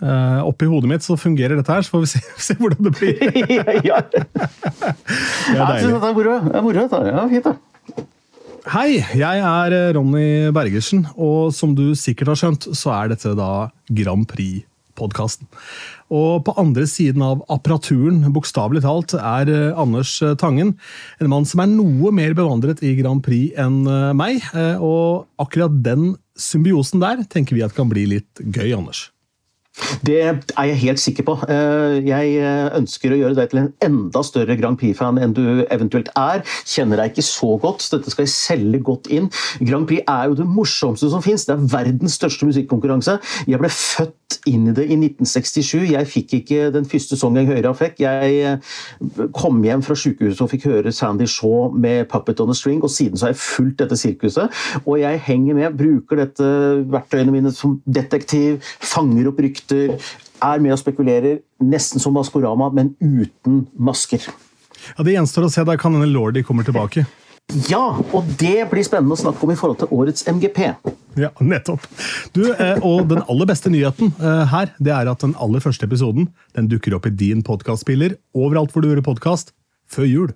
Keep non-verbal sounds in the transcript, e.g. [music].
Uh, Oppi hodet mitt så fungerer dette her, så får vi se, [laughs] se hvordan det blir. [laughs] ja. [laughs] det er deilig. Det er moro. Det er moro, Det er fint, da. Hei, jeg er eh, Ronny Bergersen, og som du sikkert har skjønt, så er dette da Grand Prix-podkasten. Og på andre siden av apparaturen, bokstavelig talt, er eh, Anders Tangen. En mann som er noe mer bevandret i Grand Prix enn meg. Og akkurat den symbiosen der tenker vi at kan bli litt gøy, Anders. Det er jeg helt sikker på. Eh, jeg eh, ønsker å gjøre deg til en enda større Grand Prix-fan enn du eventuelt er. Kjenner deg ikke så godt, så dette skal jeg selge godt inn. Grand Prix er jo det morsomste som fins. Det er verdens største musikkonkurranse. Jeg ble født inn i det i 1967. Jeg fikk ikke den første sangen Høyre fikk. Jeg eh, kom hjem fra sykehuset og fikk høre Sandy Shaw med 'Puppet on a String', og siden så har jeg fulgt dette sirkuset. Og jeg henger med, bruker dette verktøyene mine som detektiv, fanger opp rykter rykter, er med og spekulerer, nesten som Maskorama, men uten masker. Ja, Det gjenstår å se. Da kan denne Lordy kommer tilbake. Ja, og det blir spennende å snakke om i forhold til årets MGP. Ja, nettopp. Du, eh, og Den aller beste nyheten eh, her, det er at den aller første episoden den dukker opp i din podkastspiller overalt hvor du hører podkast, før jul.